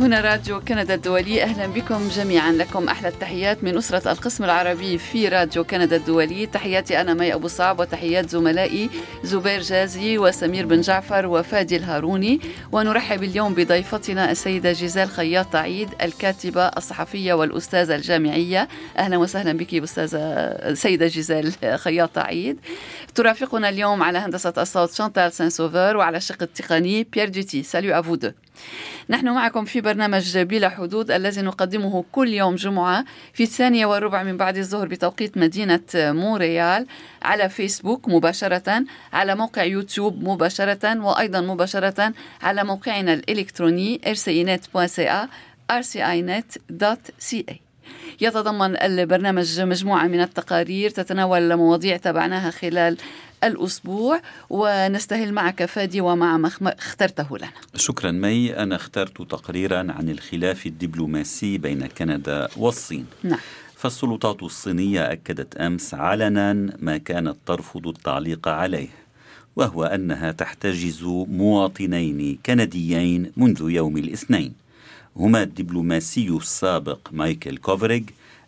هنا راديو كندا الدولي. أهلا بكم جميعا. لكم أحلى التحيات من أسرة القسم العربي في راديو كندا الدولي. تحياتي أنا مي أبو صعب وتحيات زملائي زبير جازي وسمير بن جعفر وفادي الهاروني. ونرحب اليوم بضيفتنا السيدة جيزال خياط عيد الكاتبة الصحفية والأستاذة الجامعية. أهلا وسهلا بك أستاذة سيدة جيزال خياط عيد ترافقنا اليوم على هندسة الصوت شانتال سان سوفر وعلى الشق التقني بيير دوتي salut à vous deux نحن معكم في برنامج بلا حدود الذي نقدمه كل يوم جمعة في الثانية والربع من بعد الظهر بتوقيت مدينة مونريال على فيسبوك مباشرة على موقع يوتيوب مباشرة وأيضا مباشرة على موقعنا الإلكتروني rcinet.ca rcinet.ca يتضمن البرنامج مجموعة من التقارير تتناول مواضيع تابعناها خلال الأسبوع ونستهل معك فادي ومع ما اخترته لنا. شكرا مي. أنا اخترت تقريرا عن الخلاف الدبلوماسي بين كندا والصين. نعم. فالسلطات الصينية أكدت أمس علنا ما كانت ترفض التعليق عليه وهو أنها تحتجز مواطنين كنديين منذ يوم الاثنين. هما الدبلوماسي السابق مايكل كوفريغ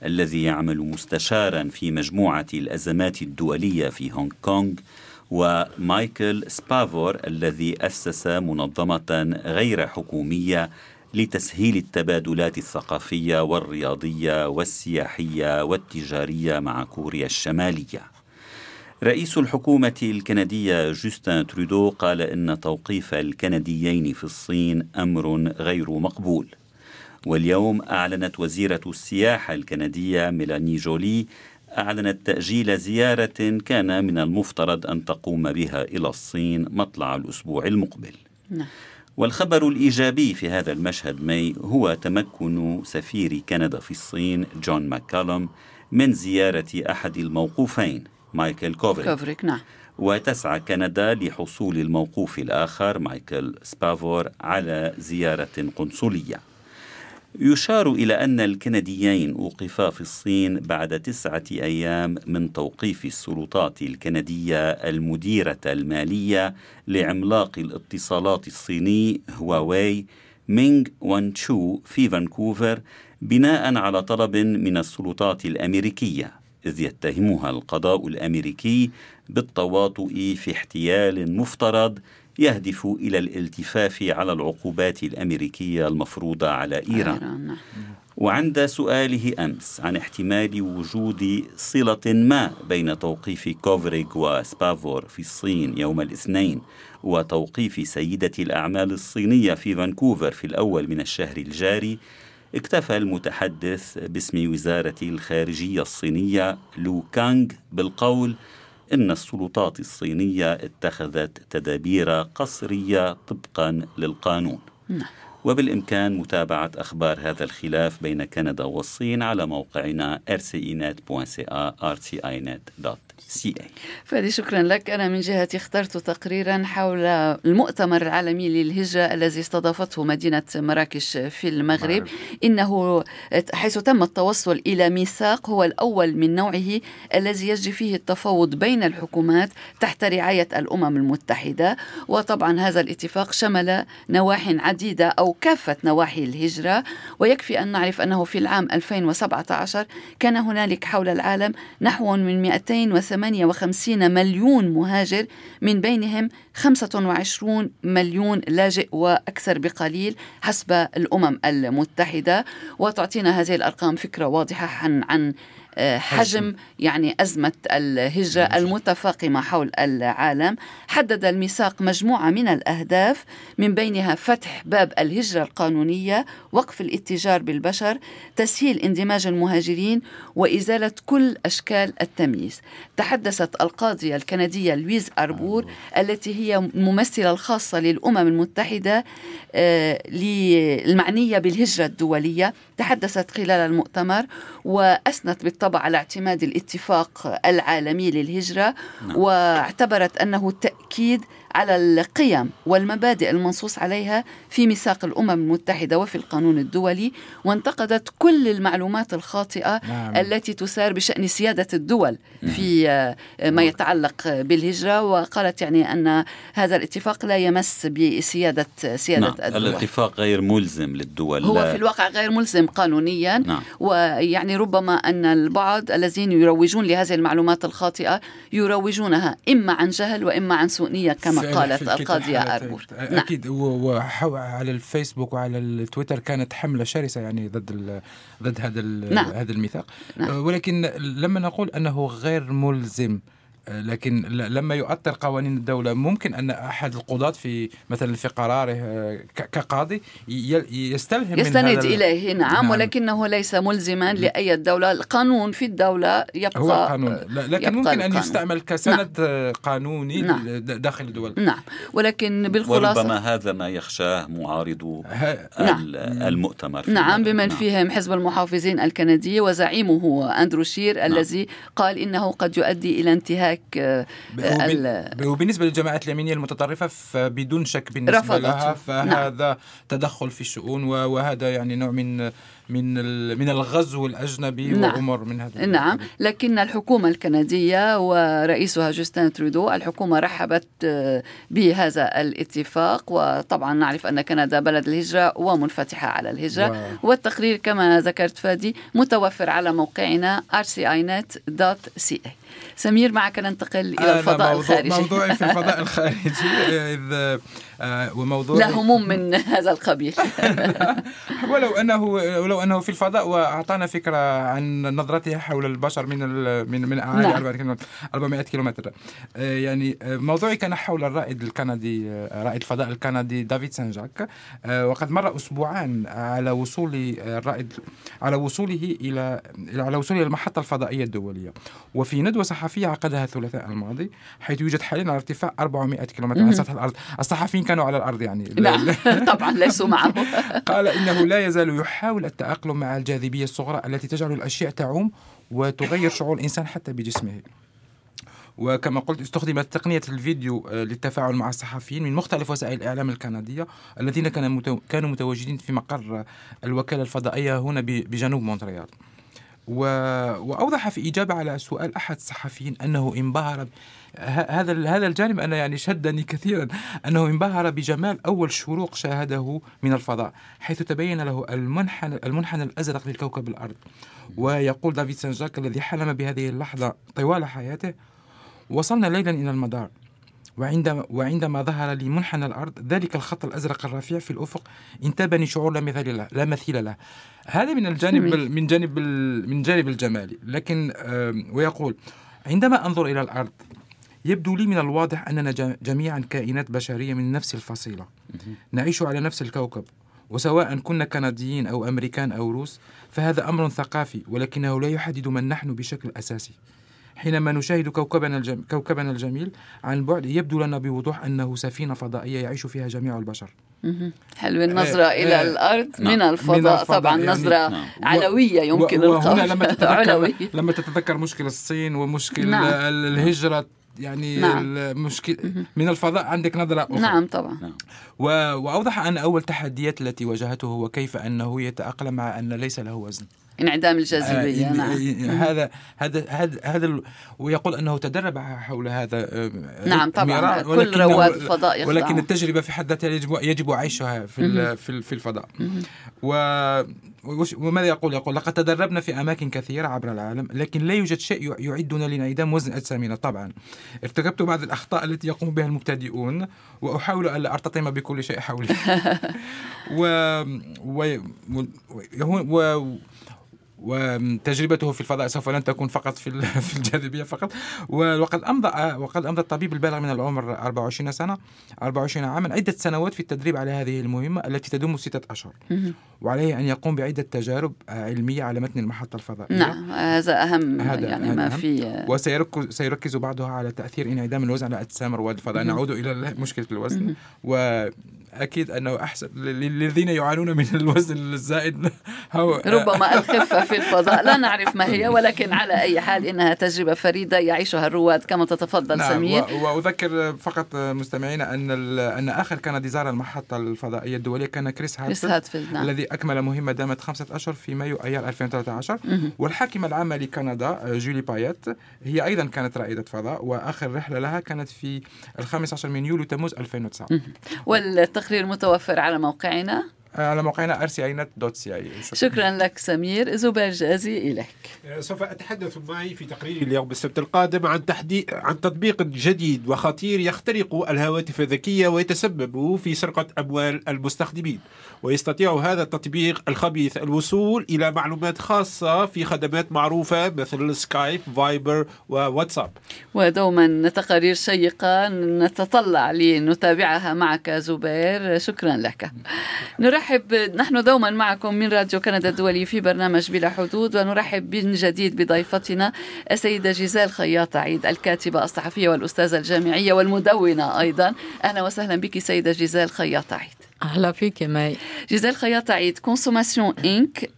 الذي يعمل مستشارا في مجموعة الأزمات الدولية في هونغ كونغ ومايكل سبافور الذي أسس منظمة غير حكومية لتسهيل التبادلات الثقافية والرياضية والسياحية والتجارية مع كوريا الشمالية. رئيس الحكومة الكندية جوستن ترودو قال إن توقيف الكنديين في الصين أمر غير مقبول. واليوم أعلنت وزيرة السياحة الكندية ميلاني جولي أعلنت تأجيل زيارة كان من المفترض أن تقوم بها إلى الصين مطلع الأسبوع المقبل نعم. والخبر الإيجابي في هذا المشهد مي هو تمكن سفير كندا في الصين جون ماكالوم من زيارة أحد الموقوفين مايكل كوفريك, كوفريك نعم. وتسعى كندا لحصول الموقوف الآخر مايكل سبافور على زيارة قنصلية يشار إلى أن الكنديين أوقفا في الصين بعد تسعة أيام من توقيف السلطات الكندية المديرة المالية لعملاق الاتصالات الصيني هواوي مينغ وان تشو في فانكوفر بناء على طلب من السلطات الأمريكية إذ يتهمها القضاء الأمريكي بالتواطؤ في احتيال مفترض يهدف إلى الالتفاف على العقوبات الأمريكية المفروضة على إيران نعم. وعند سؤاله أمس عن احتمال وجود صلة ما بين توقيف كوفريغ وسبافور في الصين يوم الاثنين وتوقيف سيدة الأعمال الصينية في فانكوفر في الأول من الشهر الجاري اكتفى المتحدث باسم وزارة الخارجية الصينية لو كانغ بالقول إن السلطات الصينية اتخذت تدابير قسرية طبقا للقانون نعم. وبالإمكان متابعة أخبار هذا الخلاف بين كندا والصين على موقعنا rcinet.ca rcinet.ca فادي شكرا لك. أنا من جهتي اخترت تقريرا حول المؤتمر العالمي للهجرة الذي استضافته مدينة مراكش في المغرب. إنه حيث تم التوصل إلى ميثاق هو الأول من نوعه الذي يجري فيه التفاوض بين الحكومات تحت رعاية الأمم المتحدة. وطبعا هذا الاتفاق شمل نواح عديدة أو كافة نواحي الهجرة. ويكفي أن نعرف أنه في العام 2017 كان هنالك حول العالم نحو من 258 مليون مهاجر من بينهم 25 مليون لاجئ وأكثر بقليل حسب الأمم المتحدة. وتعطينا هذه الأرقام فكرة واضحة عن, عن حجم يعني أزمة الهجرة المتفاقمة حول العالم. حدد الميثاق مجموعة من الأهداف من بينها فتح باب الهجرة القانونية وقف الاتجار بالبشر تسهيل اندماج المهاجرين وإزالة كل أشكال التمييز. تحدثت القاضية الكندية لويز أربور التي هي الممثلة الخاصة للأمم المتحدة المعنية بالهجرة الدولية. تحدثت خلال المؤتمر وأثنت بالطبع على اعتماد الاتفاق العالمي للهجرة نعم. واعتبرت أنه تأكيد على القيم والمبادئ المنصوص عليها في ميثاق الأمم المتحدة وفي القانون الدولي وانتقدت كل المعلومات الخاطئة نعم. التي تسار بشأن سيادة الدول في آه، ما يتعلق بالهجرة وقالت يعني أن هذا الاتفاق لا يمس بسيادة سيادة نعم. الدول الاتفاق غير ملزم للدول هو في الواقع غير ملزم قانونيا نعم. ويعني ربما أن البعض الذين يروجون لهذه المعلومات الخاطئة يروجونها إما عن جهل وإما عن سوء نية كما قالت القاضية أربور نعم. أكيد وعلى الفيسبوك وعلى التويتر كانت حملة شرسة يعني ضد ضد هذا نعم. هذا الميثاق نعم. ولكن لما نقول أنه غير ملزم لكن لما يؤثر قوانين الدولة ممكن أن أحد القضاة في مثلا في قراره آه، كقاضي يستلهم يستند من إليه نعم, نعم ولكنه ليس ملزما لأي دولة القانون في الدولة يبقى هو قانون لكن يبقى ممكن القانون. أن يستعمل كسند نعم. قانوني نعم. داخل الدول نعم ولكن بالخلاصة وربما هذا ما يخشاه معارضو نعم. المؤتمر نعم بمن نعم. فيهم حزب المحافظين الكندي وزعيمه أندرو شير نعم. الذي قال إنه قد يؤدي إلى انتهاء هناك آه، وبالنسبه للجماعات اليمينية المتطرفة فبدون شك بالنسبة رفضت. لها. فهذا نعم. تدخل في الشؤون وهذا يعني نوع من من من الغزو الأجنبي نعم. وامور من هذا نعم. لكن الحكومة الكندية ورئيسها جوستين ترودو الحكومة رحبت آه، بهذا الاتفاق. وطبعا نعرف أن كندا بلد الهجرة ومنفتحة على الهجرة. و... والتقرير كما ذكرت فادي متوفر على موقعنا rcinet.ca سمير معك ننتقل إلى الفضاء الخارجي. موضوعي في الفضاء الخارجي. إذ آه، وموضوع لا هموم من هذا القبيل. ولو انه ولو أنه في الفضاء وأعطانا فكرة عن نظرته حول البشر من من من أعالي نعم. 400 كيلومتر آه، يعني آه، موضوعي كان حول الرائد الكندي رائد الفضاء الكندي دافيد سانجاك وقد مر أسبوعان على وصول الرائد على وصوله إلى على وصوله المحطة الفضائية الدولية. وفي ندوة صحفية عقدها الثلاثاء الماضي حيث يوجد حاليا على ارتفاع 400 كيلومتر عن سطح الأرض. الصحفيين كانوا على الأرض يعني. لا طبعا ليسوا معه. قال إنه لا يزال يحاول التاقلم مع الجاذبية الصغرى التي تجعل الأشياء تعوم وتغير شعور الإنسان حتى بجسمه. وكما قلت استخدمت تقنية الفيديو آه، للتفاعل مع الصحفيين من مختلف وسائل الإعلام الكندية الذين كانوا متواجدين في مقر الوكالة الفضائية هنا بجنوب مونتريال. وأوضح في إجابة على سؤال أحد الصحفيين أنه انبهر هذا هذا الجانب أنا يعني شدني كثيرا أنه انبهر بجمال أول شروق شاهده من الفضاء حيث تبين له المنحنى المنحنى الأزرق للكوكب الأرض. ويقول دافيد سانجاك الذي حلم بهذه اللحظة طوال حياته وصلنا ليلا إلى المدار وعندما وعندما ظهر لي منحنى الأرض ذلك الخط الأزرق الرفيع في الأفق انتابني شعور لا مثيل له لا مثيل له. هذا من الجانب من جانب من جانب الجمالي لكن ويقول عندما أنظر إلى الأرض يبدو لي من الواضح أننا جميعا كائنات بشرية من نفس الفصيلة. نعيش على نفس الكوكب وسواء كنا كنديين أو أمريكان أو روس فهذا أمر ثقافي ولكنه لا يحدد من نحن بشكل أساسي. حينما نشاهد كوكبنا, الجم... كوكبنا الجميل عن بعد يبدو لنا بوضوح أنه سفينة فضائية يعيش فيها جميع البشر. حلو النظرة آه إلى آه الأرض نعم. من, الفضاء. من الفضاء طبعا يعني نظرة نعم. علوية يمكن وهنا لما تتذكر لما تتذكر مشكل الصين ومشكل نعم. الهجرة يعني نعم. المشكلة من الفضاء عندك نظرة أخرى. نعم طبعا. نعم. وأوضح أن أول التحديات التي واجهته هو كيف أنه يتأقلم مع أن ليس له وزن. انعدام الجاذبية آه نعم. هذا هذا هذا هذا ويقول أنه تدرب حول هذا آه، نعم طبعا. كل رواد الفضاء يخضعون. ولكن التجربة في حد ذاتها يجب يجب عيشها في في الفضاء. و وماذا يقول؟ يقول لقد تدربنا في أماكن كثيرة عبر العالم لكن لا يوجد شيء يعدنا لانعدام وزن أجسامنا طبعا ارتكبت بعض الأخطاء التي يقوم بها المبتدئون وأحاول ألا أرتطم بكل شيء حولي و... و... و... و... وتجربته في الفضاء سوف لن تكون فقط في في الجاذبية فقط. وقد أمضى وقد أمضى الطبيب البالغ من العمر 24 سنة 24 عاما عدة سنوات في التدريب على هذه المهمة التي تدوم ستة أشهر. وعليه أن يقوم بعدة تجارب علمية على متن المحطة الفضائية. نعم هذا أهم هذا يعني ما في وسيركز سيركز بعضها على تأثير انعدام الوزن على اجسام رواد الفضاء. نعود إلى مشكله الوزن. و أكيد أنه أحسن للذين يعانون من الوزن الزائد. هو ربما الخفة في الفضاء. لا نعرف ما هي ولكن على أي حال إنها تجربة فريدة يعيشها الرواد كما تتفضل نعم سمير. وأذكر فقط مستمعينا أن أن آخر كندي زار المحطة الفضائية الدولية كان كريس هاتفيلد, نعم. الذي أكمل مهمة دامت خمسة أشهر في مايو ايار 2013 والحاكمة العامة لكندا جولي بايت هي أيضا كانت رائدة فضاء وآخر رحلة لها كانت في الخامس عشر من يوليو تموز 2009 والتقرير متوفر على موقعنا. على موقعنا rcinet.ca شكرا. لك سمير. زبير جازي إليك. سوف أتحدث مي في تقرير اليوم السبت القادم عن تحديد عن تطبيق جديد وخطير يخترق الهواتف الذكية ويتسبب في سرقة أموال المستخدمين. ويستطيع هذا التطبيق الخبيث الوصول إلى معلومات خاصة في خدمات معروفة مثل سكايب فايبر وواتساب ودوما تقارير شيقة نتطلع لنتابعها معك زبير. شكرا لك. نرحب نحن دوما معكم من راديو كندا الدولي في برنامج بلا حدود ونرحب من جديد بضيفتنا السيدة جيزال خياط عيد الكاتبة الصحفية والأستاذة الجامعية والمدونة أيضا. أهلا وسهلا بك سيدة جيزال خياط عيد. أهلا فيك ماي جيزال خياط عيد Consommation Inc.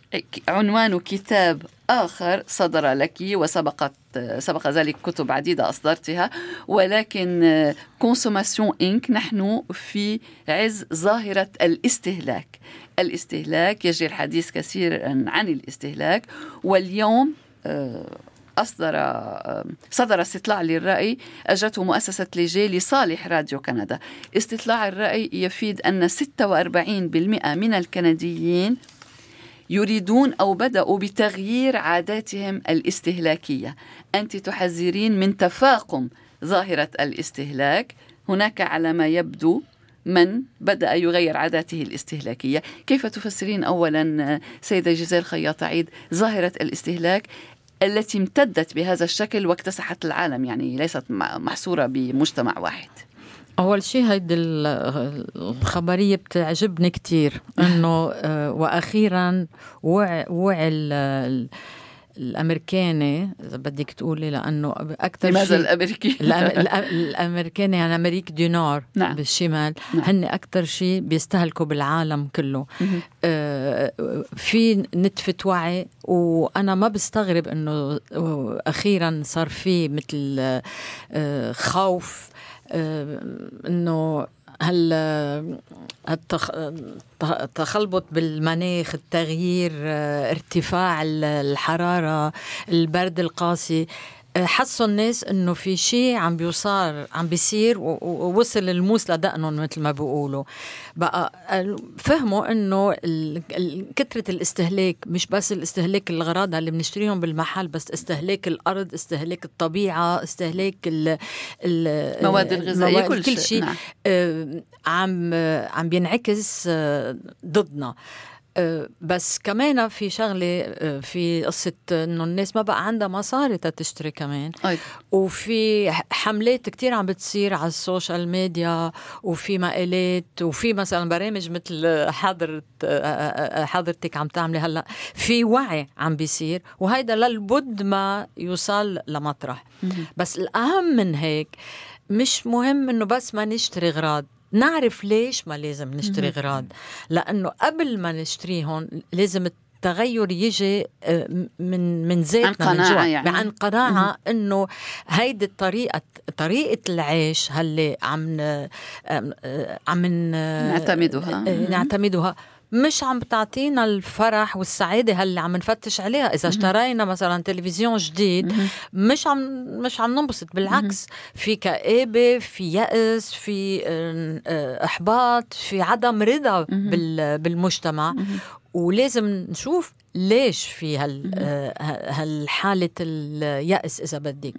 عنوان كتاب آخر صدر لك وسبقت سبق ذلك كتب عديدة أصدرتها ولكن Consommation Inc. نحن في عز ظاهرة الاستهلاك. الاستهلاك يجري الحديث كثيرا عن الاستهلاك واليوم آه، أصدر آه، صدر استطلاع للرأي أجرته مؤسسة ليجي لصالح راديو كندا. استطلاع الرأي يفيد أن 46% من الكنديين يريدون أو بدأوا بتغيير عاداتهم الاستهلاكية. أنت تحذرين من تفاقم ظاهرة الاستهلاك. هناك على ما يبدو من بدأ يغير عاداته الاستهلاكية. كيف تفسرين أولا سيدة جزيل خياط عيد ظاهرة الاستهلاك التي امتدت بهذا الشكل واكتسحت العالم؟ يعني ليست محصورة بمجتمع واحد. أول شيء هيدي الخبرية بتعجبني كتير إنه آه، وأخيرا وعي, وعي الأمريكاني إذا بدك تقولي لأنه أكثر لماذا شيء الأمريكي؟ الأمريكاني يعني امريك دو نور نعم. بالشمال نعم. هن أكثر شيء بيستهلكوا بالعالم كله آه في نتفه وعي وأنا ما بستغرب إنه أخيرا صار في مثل آه خوف آه، إنه هل التخلبط بالمناخ التغيير ارتفاع الحرارة البرد القاسي حسوا الناس إنه في شيء عم بيصار عم بيصير ووصل الموس لدقنهم مثل ما بيقولوا. بقى فهموا إنه كثره الاستهلاك مش بس الاستهلاك الاغراض اللي بنشتريهم بالمحل بس استهلاك الأرض استهلاك الطبيعة استهلاك المواد الغذائية كل, كل شيء نعم. آه، عم عم بينعكس آه، ضدنا. بس كمان في شغلة أه، في قصة إنه الناس ما بقى عندها مصاري تشتري كمان. أيضا. وفي حملات كتير عم بتصير على السوشيال ميديا وفي مقالات وفي مثلا برامج مثل حضرت أه، حضرتك عم تعملي هلأ. في وعي عم بيصير وهيدا للبد ما يوصل لمطرح. بس الأهم من هيك مش مهم إنه بس ما نشتري غراض نعرف ليش ما لازم نشتري غراض. لأنه قبل ما نشتريهم لازم التغير يجي آه، من من ذاتنا عن قناعة يعني. عن قناعة إنه هيدي الطريقة طريقة العيش هاللي عم آه، عم نعتمدها. نعتمدها. مش عم بتعطينا الفرح والسعادة هاللي عم نفتش عليها. إذا اشترينا مثلا تلفزيون جديد مش عم مش عم ننبسط بالعكس. في كآبة في يأس في آه، إحباط في عدم رضا بالمجتمع. ولازم نشوف ليش في هال آه، هالحالة اليأس إذا بدك.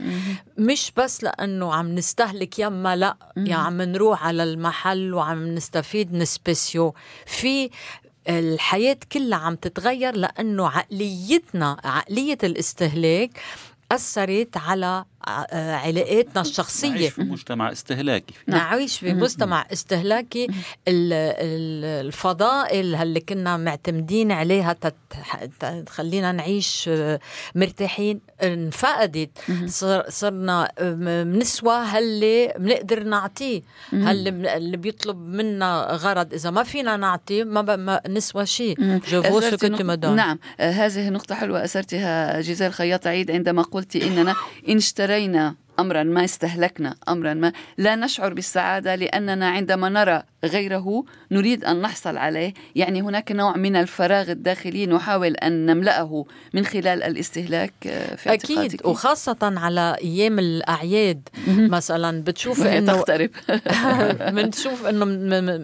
مش بس لأنه عم نستهلك يما لأ. يعني عم نروح على المحل وعم نستفيد نسبسيو في الحياة كلها عم تتغير لأنه عقليتنا عقلية الاستهلاك أثرت على علاقاتنا الشخصيه نعيش في مجتمع استهلاكي. نعيش في مجتمع استهلاكي. الفضائل اللي كنا معتمدين عليها تخلينا نعيش مرتاحين انفقدت. صرنا نسوى هاللي بنقدر نعطيه. هاللي اللي بيطلب منا غرض. إذا ما فينا نعطيه ما, نسوى شيء. نعم. هذه نقطة حلوة. أثرتها جيزال خياط عيد عندما قلت إننا إن اشترينا امرا ما استهلكنا امرا ما. لا نشعر بالسعادة لأننا عندما نرى غيره نريد أن نحصل عليه. يعني هناك نوع من الفراغ الداخلي نحاول أن نملأه من خلال الاستهلاك آه، في أكيد وخاصة على أيام الأعياد. مثلا بتشوف إنه تقترب بنشوف إنه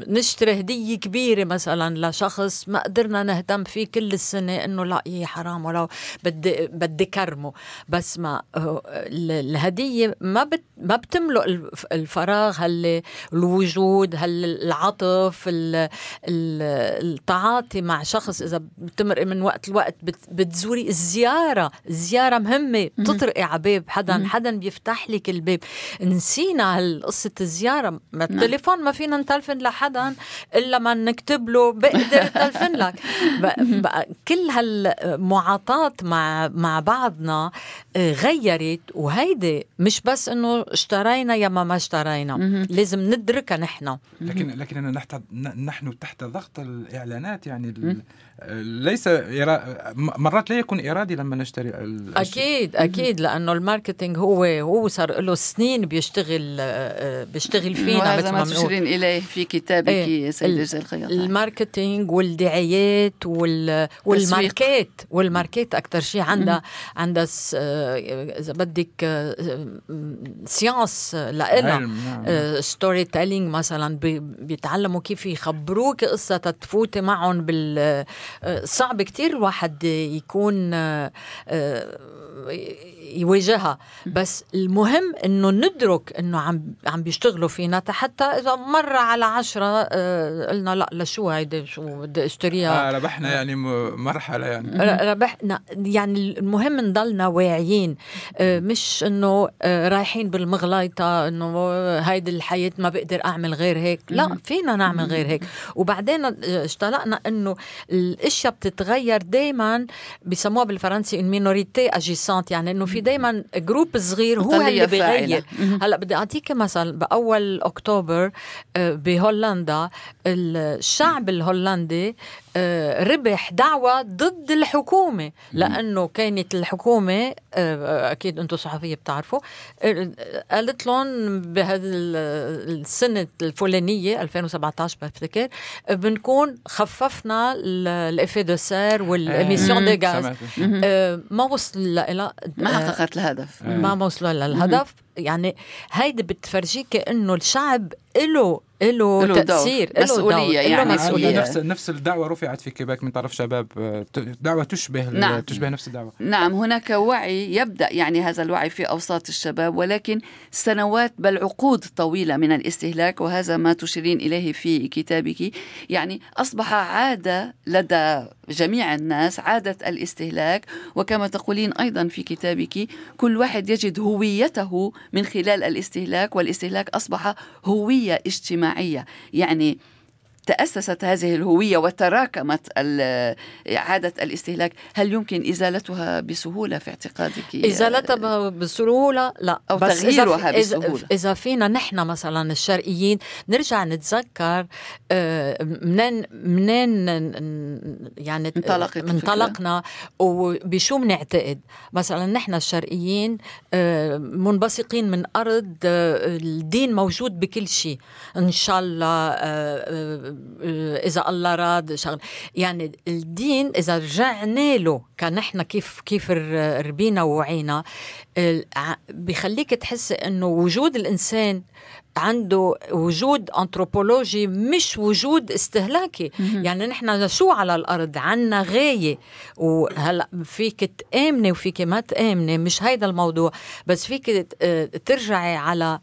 نشتري هدية كبيرة مثلا لشخص ما قدرنا نهتم فيه كل السنة إنه لا إيه حرام ولو بدي بدي كرمه. بس ما الهدية ما بت ما بتملؤ الفراغ هال الوجود هال العطف التعاطي مع شخص إذا بتمرقي من وقت لوقت بتزوري الزيارة. الزيارة مهمة. بتطرقي على باب. حدا حدا بيفتح لك الباب. نسينا قصه الزيارة. نعم. التليفون ما فينا نتلفن لحدا إلا ما نكتب له بقدر تلفن لك. بقى كل هالمعاطاة مع مع بعضنا آه، غيرت. وهيدي مش بس إنه اشترينا يا ما ما اشترينا لازم ندركها نحن. لكن لكن نحن نحن تحت ضغط الإعلانات يعني ليس مرات لا يكون ارادي لما نشتري أكيد أكيد لأنه ال marketing هو هو صار له سنين بيشتغل بيشتغل فينا وهذا ما تشيرين إليه في كتابك إيه سيد الخياط ال marketing والدعايات وال والماركات والماركات أكثر شيء عندها عندها إذا بدك science لنا storytelling مثلا بيتعلموا كيف يخبروك قصة تفوتي معهم بال صعب كتير الواحد يكون يواجهها. بس المهم إنه ندرك إنه عم عم بيشتغلوا فينا حتى إذا مرة على عشرة آه، قلنا لا لشو هيدي شو بدي أشتريها؟ آه ربحنا يعني مرحلة يعني. ربحنا. يعني المهم نضلنا واعيين. آه، مش إنه آه، رايحين بالمغليطة إنه هيدي الحياة ما بقدر أعمل غير هيك. لا فينا نعمل غير هيك. وبعدين استلقنا إنه الإشياء بتتغير دائما بسموها بالفرنسي une minorité agissante يعني إنه في دايما groupe صغير هو اللي بيغير هلأ بدي أعطيك مثل بأول أكتوبر آه، بهولندا الشعب الهولندي ربح دعوة ضد الحكومة. لأنه كانت الحكومة آه، أكيد أنتم صحفية بتعرفوا قالت لهم بهذه السنة الفلانية 2017 بفتكر بنكون خففنا ال effet de serre وال émissions des gaz. ما وصل لها ما حققت الهدف. ما وصلوا للهدف يعني هيدي بتفرجيك إنه الشعب له له تأثير له مسؤولية يعني مسؤولية. نفس نفس الدعوة رفعت في كيباك من طرف شباب دعوة تشبه نعم. تشبه نفس الدعوة نعم هناك وعي يبدأ يعني هذا الوعي في أوساط الشباب ولكن سنوات بل عقود طويلة من الاستهلاك وهذا ما تشيرين إليه في كتابك يعني أصبح عادة لدى جميع الناس عادة الاستهلاك. وكما تقولين أيضا في كتابك كل واحد يجد هويته من خلال الاستهلاك والاستهلاك أصبح هوية اجتماعية. يعني تأسست هذه الهوية وتراكمت عادة الاستهلاك هل يمكن إزالتها بسهولة في اعتقادك؟ إزالتها بسهولة؟ لا. أو بس تغييرها إذا بسهولة. إذا فينا نحن مثلا الشرقيين نرجع نتذكر آه، منين منين يعني انطلقنا وبشو بنعتقد مثلا نحن الشرقيين آه، منبثقين من أرض آه، الدين موجود بكل شيء. إن شاء الله إذا الله راد شغل. يعني الدين إذا رجعنا له كنحن كيف كيف ربينا ووعينا بخليك تحس إنه وجود الإنسان عنده وجود انثروبولوجي مش وجود استهلاكي. يعني نحن شو على الأرض عنا غاية. وهلا فيك تآمني وفيك ما تآمني مش هيدا الموضوع. بس فيك ترجعي على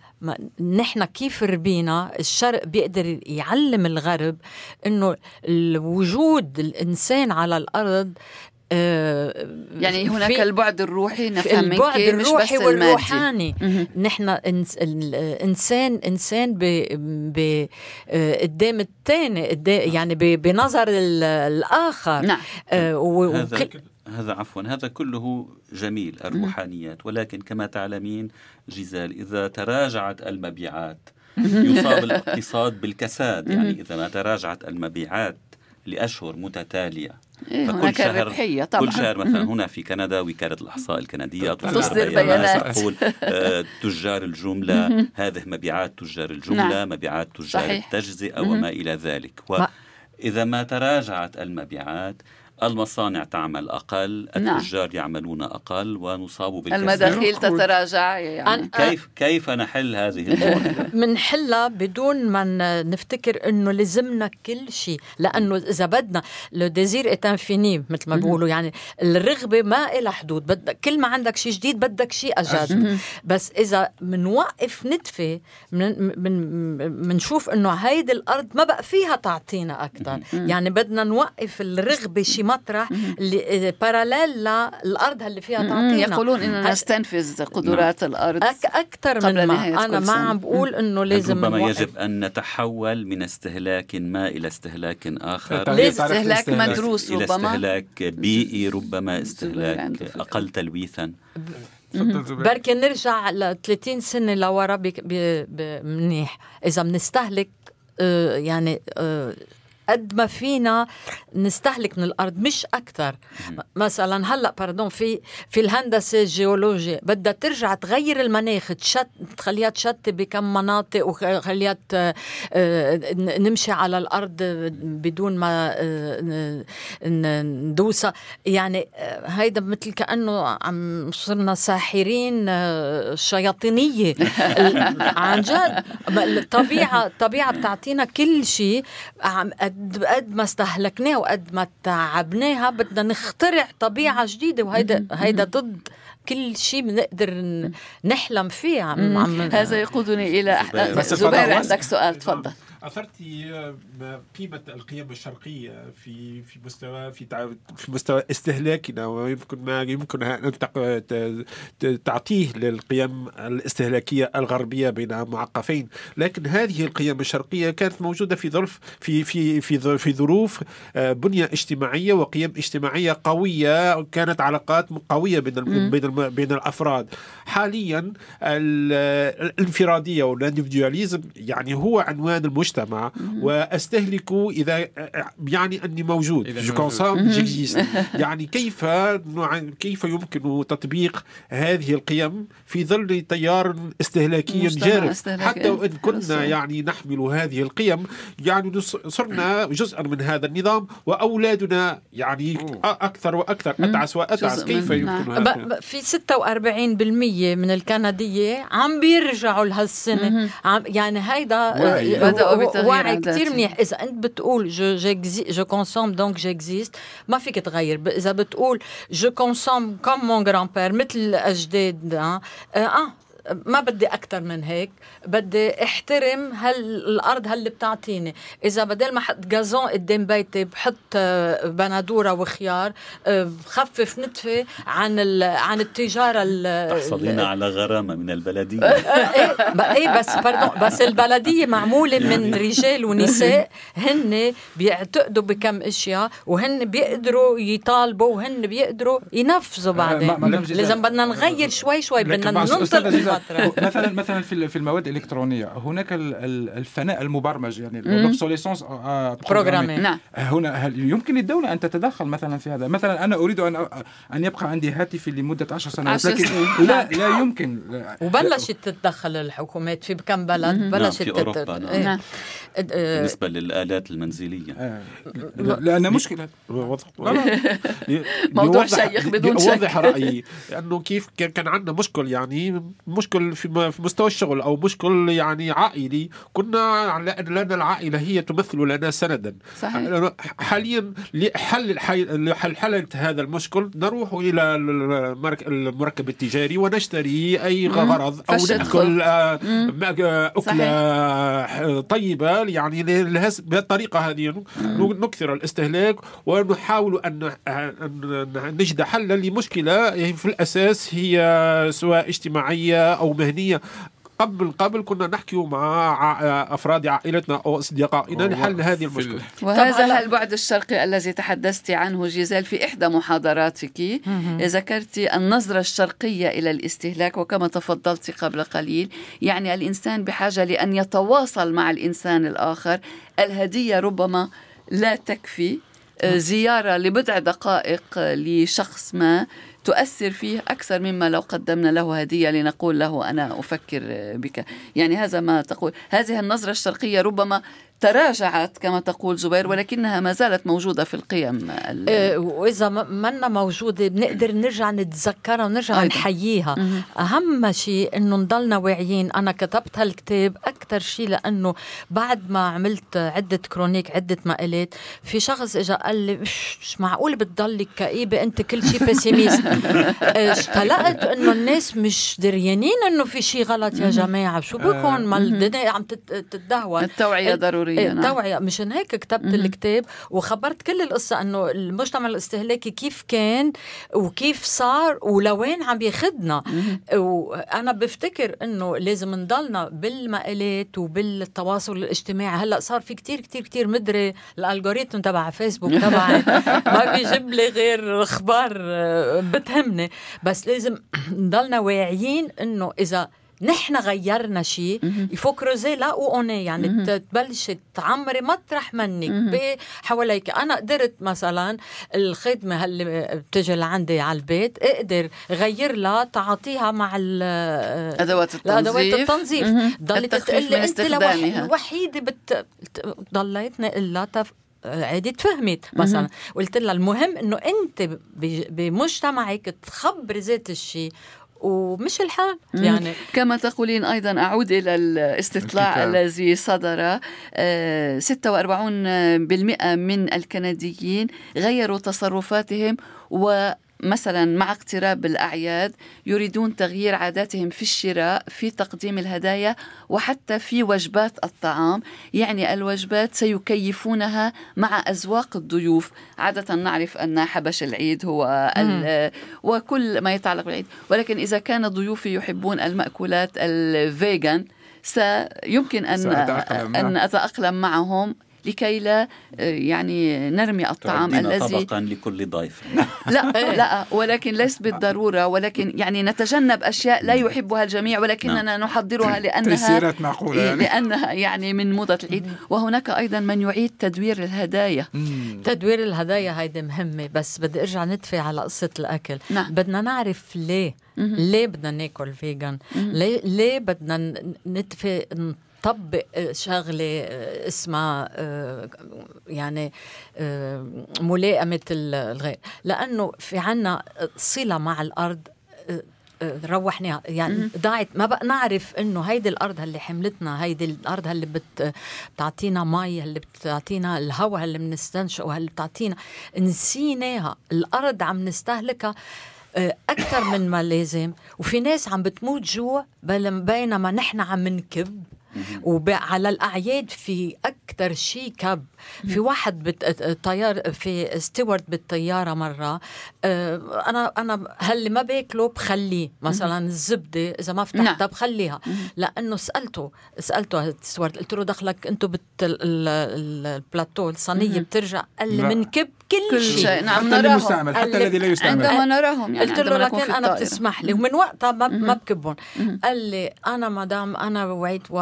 نحن كيف ربينا. الشرق بيقدر يعلم الغرب إنه الوجود الإنسان على الأرض آه يعني هناك البعد الروحي نفهم البعد الروحي مش بس والروحاني. نحن انسان إنسان ب قدام الثاني يعني بنظر الآخر. نعم. آه هذا هذا عفوا هذا كله جميل الروحانيات. ولكن كما تعلمين جزال إذا تراجعت المبيعات يصاب الاقتصاد بالكساد. يعني إذا ما تراجعت المبيعات لأشهر متتالية إيه فكل شهر ربحية طبعا كل شهر مثلا هنا في كندا وكالة الإحصاء الكندية تصدر بيانات تقول آه، تجار الجملة هذه مبيعات تجار الجملة نعم. مبيعات تجار صحيح. التجزئة وما إلى ذلك وإذا ما تراجعت المبيعات المصانع تعمل أقل نعم. التجار نعم. يعملون أقل ونصاب بالكساد المداخيل تتراجع يعني. كيف كيف نحل هذه المشكلة؟ منحلها بدون ما نفتكر إنه لزمنا كل شيء لأنه إذا بدنا le désir est infini مثل ما بيقولوا يعني الرغبة ما لها حدود بدك كل ما عندك شيء جديد بدك شيء أجدد بس إذا منوقف نتفة بنشوف إنه هيدي الأرض ما بقى فيها تعطينا أكثر يعني بدنا نوقف الرغبة شي مطرح اللي parallèle للارض اللي فيها تعطينا. يقولون انه نستنفذ قدرات نعم. الأرض أك أكثر من ما أنا ما عم بقول إنه لازم ربما يجب أن نتحول من استهلاك ما إلى استهلاك آخر. ليس استهلاك مدروس ربما. إلى استهلاك بيئي ربما استهلاك أقل تلويثا. بركي نرجع ل 30 سنة لورا منيح. إذا بنستهلك آه، يعني آه، قد ما فينا نستهلك من الأرض مش أكثر. مثلا هلأ باردون في في الهندسة الجيولوجيا بدها ترجع تغير المناخ تشت تخليها تشتي بكم مناطق وخليها نمشي على الأرض بدون ما آه، ندوسها. يعني آه، هيدا مثل كأنه عم صرنا ساحرين آه، شياطينية. عن جد. الطبيعه الطبيعه بتعطينا كل شيء قد قد ما استهلكناه وقد ما تعبناها بدنا نخترع طبيعة جديدة وهيدا هيدا ضد كل شيء بنقدر نحلم فيه عم, عم هذا يقودني إلى زبير. عندك سؤال تفضل. اثرتي قيمة القيم الشرقية في في مستوى في في مستوى استهلاكنا ويمكن ما يمكن أن تعطيه للقيم الاستهلاكية الغربية بين معقفين. لكن هذه القيم الشرقية كانت موجودة في ظرف في في في في ظروف آه، بنية اجتماعية وقيم اجتماعية قوية كانت علاقات قوية بين بين بين الأفراد. حاليا الانفرادية وال individualisme يعني هو عنوان المجتمع المجتمع وأستهلك إذا يعني أني موجود. je consomme يعني كيف كيف يمكن تطبيق هذه القيم في ظل تيار استهلاكي جارف؟ حتى وإن كنا يعني نحمل هذه القيم يعني صرنا جزءا من هذا النظام وأولادنا يعني أكثر وأكثر أتعس وأتعس كيف يمكن هذا؟ في 46% من الكندية عم بيرجعوا لهالسنة. عم يعني هيدا بدأوا وعي كثير منيح اذا انت بتقول je je consomme donc j'existe ما فيك تغير اذا بتقول je consomme comme mon grand-père مثل اجداد آه, آه ما بدي أكثر من هيك بدي أحترم هال الأرض هاللي بتعطيني. إذا بدل ما أحط جازون قدام بيتي بحط آه، بندورة وخيار آه، بخفف نتفه عن عن التجارة تحصلين على غرامة من البلدية. إيه إيه بس باردون بس البلدية معمولة من يعني رجال ونساء. هن بيعتقدوا بكم إشياء وهن بيقدروا يطالبوا وهن بيقدروا ينفذوا بعدين. لازم بدنا نغير شوي شوي بدنا مثلا مثلا في المواد الإلكترونية هناك الفناء المبرمج يعني ال obsolescence programmée نعم. هنا هل يمكن الدولة أن تتدخل مثلا في هذا؟ مثلا أنا أريد أن أن يبقى عندي هاتفي لمدة 10 سنوات لكن لا لا يمكن. وبلشت تتدخل الحكومات في كم بلد؟ بلشت نعم في أوروبا نعم. نعم. بالنسبة للآلات المنزلية. لأن مشكلة. موضوع شيق بدون شك. اوضح رأيي. انه كيف كان عندنا مشكل يعني مش مشكل في مستوى الشغل أو مشكل يعني عائلي كنا لأن العائلة هي تمثل لنا سندا. صحيح. حاليا لحل لحل حل هذا المشكل نروح إلى المركب التجاري ونشتري أي غرض أو ندخل آه، أكلة طيبة يعني بالطريقة هذه نكثر الاستهلاك ونحاول ان نجد حلا لمشكلة في الأساس هي سواء اجتماعية أو مهنية. قبل قبل كنا نحكي مع أفراد عائلتنا أو اصدقائنا لحل هذه المشكلة. وهذا البعد الشرقي الذي تحدثت عنه جيزال في إحدى محاضراتك. ذكرت النظرة الشرقية إلى الاستهلاك وكما تفضلت قبل قليل. يعني الإنسان بحاجة لأن يتواصل مع الإنسان الآخر. الهدية ربما لا تكفي. زيارة لبضع دقائق لشخص ما. تؤثر فيه أكثر مما لو قدمنا له هدية لنقول له أنا أفكر بك. يعني هذا ما تقول. هذه النظرة الشرقية ربما تراجعت كما تقول زبير ولكنها ما زالت موجودة في القيم إيه وإذا منا موجودة بنقدر نرجع نتذكرها ونرجع أيضا. نحييها. أهم شيء أنه نضلنا واعيين. أنا كتبت هالكتاب أكثر شيء لأنه بعد ما عملت عدة chroniques عدة مقالات في شخص إجا قال لي مش معقول بتضلك كئيبة؟ أنت كل شيء pessimiste. استلقت أنه الناس مش دريانين أنه في شيء غلط يا جماعة. شو بكون؟ ما الدنيا عم تتدهور. التوعية ضرورية. ضرورية نعم. توعية. مشان هيك كتبت م- الكتاب وخبرت كل القصة إنه المجتمع الاستهلاكي كيف كان وكيف صار ولوين عم ياخذنا وأنا بفتكر إنه لازم نضلنا بالمقالات وبالتواصل الاجتماعي. هلأ صار في كتير كتير كتير مدري الالجوريثم تبع فيسبوك تبعي. ما بيجيب لي غير أخبار آه، بتهمني. بس لازم نضلنا واعيين إنه إذا نحن غيرنا شيء. يفكروا زي لا اوني يعني تبلشي تعمري مطرح منك حواليك. أنا قدرت مثلا الخدمة اللي بتجي لعندي على البيت أقدر غير لها تعاطيها مع أدوات التنظيف أدوات التنظيف. ضلت تقول لي أنت الوحيده بت ضليت نقول تف... عادي تفهمت مثلا. قلت لها المهم إنه أنت بمجتمعك تخبري ذات الشيء ومش الحال. يعني كما تقولين أيضا أعود إلى الاستطلاع الذي صدر 46% آه، من الكنديين غيروا تصرفاتهم و مثلا مع اقتراب الأعياد يريدون تغيير عاداتهم في الشراء في تقديم الهدايا وحتى في وجبات الطعام. يعني الوجبات سيكيفونها مع أذواق الضيوف. عادة نعرف أن حبش العيد هو وكل ما يتعلق بالعيد. ولكن إذا كان ضيوفي يحبون المأكولات الفيغان سيمكن أن أن أتأقلم معهم. لكي لا آه، يعني نرمي الطعام الذي طبقا لكل ضيف. لا لا ولكن ليس بالضرورة ولكن يعني نتجنب أشياء لا يحبها الجميع ولكننا نعم. نحضرها لأنها تيسيرات معقولة يعني. لأنها يعني من موضة العيد. وهناك أيضا من يعيد تدوير الهدايا. تدوير الهدايا هيدي مهمة بس بدي أرجع ندفي على قصة الأكل. نعم. بدنا نعرف ليه. ليه بدنا ناكل فيجن ليه ليه بدنا ندفي طبق شغلة اسمها آه، يعني آه، ملائمه الغير. لأنه في عنا صلة مع الأرض آه، روحناها. يعني ضاعت ما بقى نعرف إنه هيدي الأرض اللي حملتنا هيدي الأرض اللي بت بتعطينا مي اللي بتعطينا الهواء اللي بنستنشقه اللي بتعطينا نسيناها. الأرض عم نستهلكها أكثر من ما لازم. وفي ناس عم بتموت جوع بينما نحن عم نكب. وعلى الأعياد في أكثر شيء كب في واحد بت... طيار في ستيوارد بالطيارة مرة أنا أنا هل ما باكله بخليه مثلا الزبدة إذا ما فتحتها نعم. بخليها. لأنه سالته سألته ستيوارد قلت له دخلك أنتم بالبلاتو الصينية بترجع قال لي بنكب كل, كل شيء. نعم حتى المستعمل حتى الذي لا يستعمل. عندما نراهم يعني قلت له لكن أنا بتسمح لي. ومن وقتها ما, ما بكبهم. قال لي أنا مدام أنا وعيت و...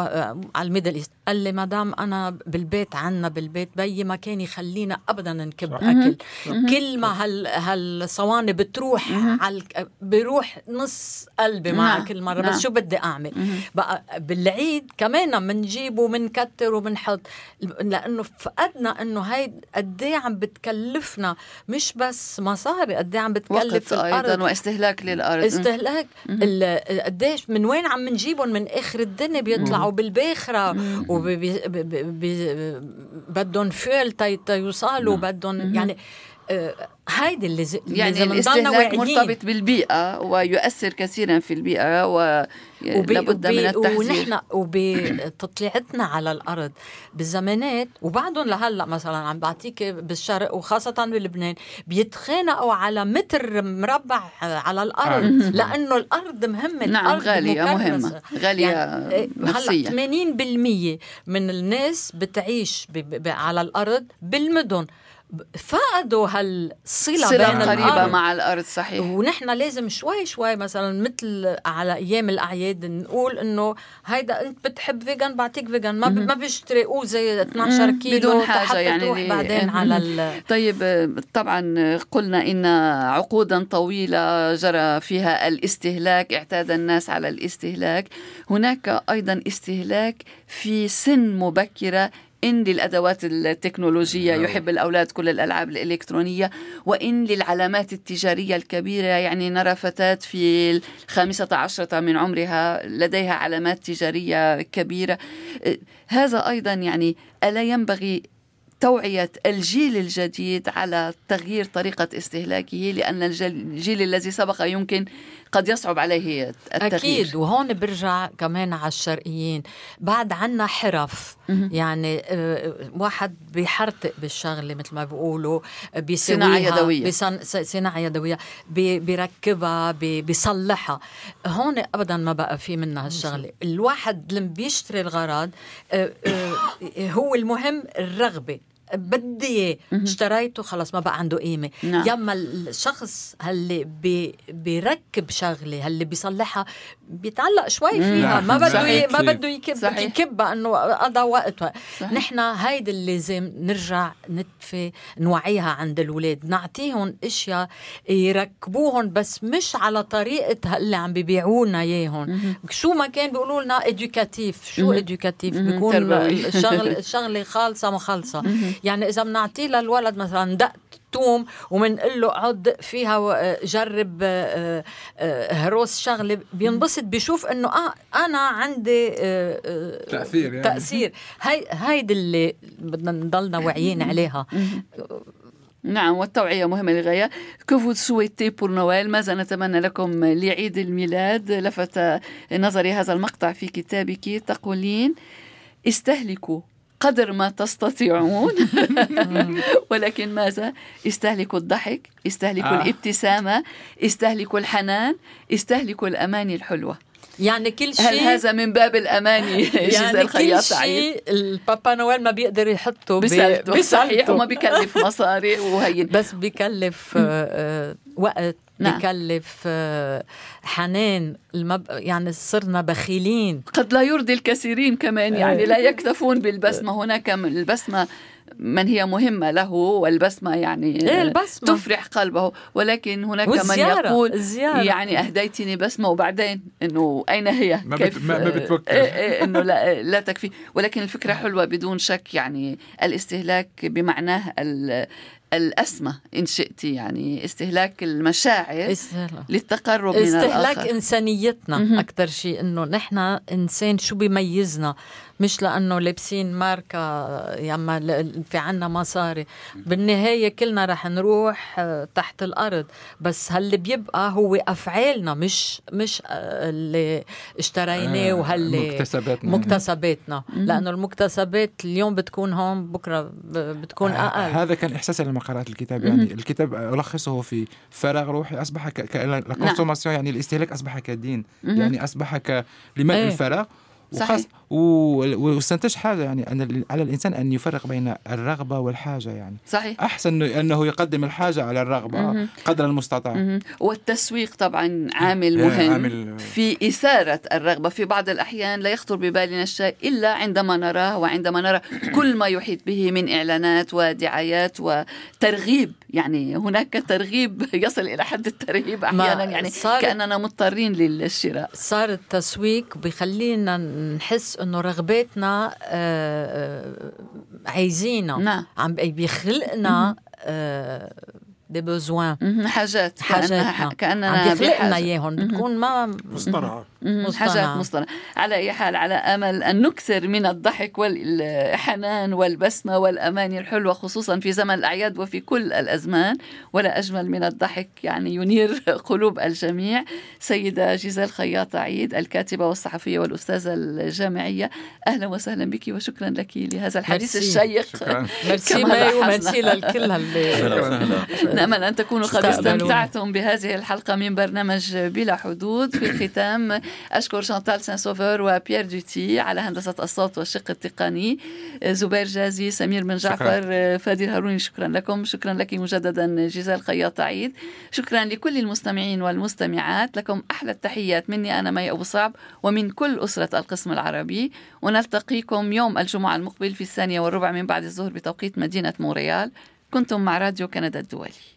على ال Middle East. قال لي مدام أنا بالبيت عنا بالبيت بيي ما كان يخلينا ابدا نكب أكل. كل ما هال هالصواني بتروح على بيروح نص قلبي مع كل مرة بس شو بدي أعمل؟ بقى بالعيد كمان بنجيب وبنكتر وبنحط لأنه فقدنا إنه هاي قد إيه عم بتكلفنا مش بس مصاري قد إيه عم بتكلف وقت الأرض. أيضا واستهلاك للأرض. استهلاك قديش من وين عم نجيبهم؟ من آخر الدنيا بيطلعوا بالباخرة وبدهم فيل تيوصلوا بدهم يعني هيدي اللي يعني الاستهلاك مرتبط بالبيئة ويؤثر كثيرا في البيئة ولابد من التحذير. ونحن وبتطليعتنا على الأرض بالزمانات وبعدهم لهلأ مثلا عم بعطيك بالشرق وخاصة بلبنان بيتخانقوا على متر مربع على الأرض آه. لأنه الأرض مهمة نعم الأرض غالية مهمة غالية يعني هلأ 80% من الناس بتعيش على الأرض بالمدن. فقدوا هالصلة بين قريبة الأرض. مع الأرض صحيح. ونحن لازم شوي شوي مثلا مثل على أيام الأعياد نقول إنه هيدا أنت بتحب فيجن بعطيك فيجن ما ما بيشتري أوزي 12 كيلو بدون حاجة يعني. تروح بعدين على ال... طيب طبعا قلنا إن عقودا طويلة جرى فيها الاستهلاك اعتاد الناس على الاستهلاك. هناك أيضا استهلاك في سن مبكرة إن للأدوات التكنولوجية نعم. يحب الأولاد كل الألعاب الإلكترونية وإن للعلامات التجارية الكبيرة يعني نرى فتاة في الخامسة عشرة من عمرها لديها علامات تجارية كبيرة هذا أيضا يعني ألا ينبغي توعية الجيل الجديد على تغيير طريقة استهلاكه لأن الجيل الذي سبق يمكن قد يصعب عليه التغيير. أكيد وهون برجع كمان على الشرقيين. بعد عنا حرف. يعني آه، واحد بيحرتق بالشغلة مثل ما بيقولوا صناعة يدوية. صناعة يدوية بيركبها بيصلحها. هون أبدا ما بقى في منها هالشغلة. الواحد لما بيشتري الغراض آه، آه، هو المهم الرغبة. بدي اياه اشتريته خلص ما بقى عنده قيمة. نعم. يما الشخص اللي بي بيركب شغلة اللي بيصلحها بيتعلق شوي فيها. نعم. ما بده ما بده يكب يكبها إنه قضى وقت. نحن هيدي اللي لازم نرجع نتفي نوعيها عند الاولاد نعطيهم أشياء يركبوهم بس مش على طريقة اللي عم بيبيعونا اياهم شو ما كان بيقولوا لنا ادوكاتيف شو ادوكاتيف بيكون الشغل الشغلة خالصة مخلصة. يعني إذا بنعطيه للولد مثلا دق توم ومنقول له اقعد فيها جرب آه، آه، هروس شغلة بينبسط بيشوف إنه آه أنا عندي آه، تأثير يعني. تأثير. هاي هيدي اللي بدنا نضلنا واعيين عليها. نعم والتوعية مهمة للغاية Que vous souhaiter pour Noël ماذا نتمنى لكم لعيد الميلاد؟ لفت نظري هذا المقطع في كتابك. تقولين استهلكوا. قدر ما تستطيعون. ولكن ماذا؟ استهلكوا الضحك استهلكوا آه. الابتسامة استهلكوا الحنان استهلكوا الأماني الحلوة. يعني كل شيء هل هذا من باب الاماني يعني كل شيء البابا نويل ما بيقدر يحطه بسالته صحيح وما بيكلف مصاري وهي بس بيكلف آه، آه، وقت نعم. بكلف آه، حنان المب... يعني صرنا بخيلين. قد لا يرضي الكثيرين كمان يعني لا يكتفون بالبسمة. هناك البسمة من هي مهمة له والبسمة يعني إيه البسمة. تفرح قلبه. ولكن هناك من يقول الزيارة. يعني أهديتني بسمة وبعدين إنه أين هي؟ ما كيف؟ ما, ما بتفكر. إيه إيه إنه لا, لا تكفي. ولكن الفكرة حلوة بدون شك يعني الاستهلاك بمعناه الأسمى إن شئت يعني استهلاك المشاعر استهلاك. للتقرب من الآخر. استهلاك إنسانيتنا أكثر شيء إنه نحن إنسان شو بيميزنا؟ مش لأنه لابسين ماركة ياما في عنا مصاري. بالنهاية كلنا رح نروح آه، تحت الأرض. بس هاللي بيبقى هو أفعالنا مش مش آه، اللي اشتريناه آه وهاللي مكتسباتنا. مكتسباتنا. لأنه المكتسبات اليوم بتكون هون بكرة بتكون أقل. هذا كان إحساسي لما قرأت الكتاب يعني الكتاب ألخصه في فراغ روحي أصبح ك... نعم. يعني الاستهلاك أصبح كدين يعني أصبح كلماء إيه. الفراغ وخاص واستنتج حاجة يعني أن على الإنسان أن يفرق بين الرغبة والحاجة يعني. صحيح. أحسن انه يقدم الحاجة على الرغبة قدر المستطاع. والتسويق طبعا عامل مهم عامل في إثارة الرغبة. في بعض الأحيان لا يخطر ببالنا الشيء إلا عندما نراه وعندما نرى كل ما يحيط به من إعلانات ودعايات وترغيب. يعني هناك ترغيب يصل إلى حد الترهيب أحيانا يعني كأننا مضطرين للشراء. صار التسويق بيخلينا نحس إنه رغباتنا آه، آه، عايزينها. نعم. عم بيخلقنا دي بوزوان حاجات حاجات كأننا عم بيخلقنا إياهم. بتكون ما مصطنعه حاجات مصطنعه على أي حال على أمل أن نكثر من الضحك والحنان والبسمة والأماني الحلوة خصوصا في زمن الأعياد وفي كل الأزمان. ولا أجمل من الضحك يعني ينير قلوب الجميع. سيدة جيزال خياط عيد الكاتبة والصحفية والأستاذة الجامعية. أهلا وسهلا بك وشكرا لك لهذا الحديث الشيق. Merci مي و merci للكل نأمل أن تكونوا قد استمتعتم بهذه الحلقة من برنامج بلا حدود. في الختام أشكر شانتال سان سوفور وبيير دوتي على هندسة الصوت والشق التقني زبير جازي سمير بن جعفر فادي هاروني شكرا لكم شكرا لك مجددا جيزال خياط عيد. شكرا لكل المستمعين والمستمعات لكم أحلى التحيات. مني أنا مي أبو صعب ومن كل أسرة القسم العربي. ونلتقيكم يوم الجمعة المقبل في الثانية والربع من بعد الظهر بتوقيت مدينة مونريال. كنتم مع راديو كندا الدولي.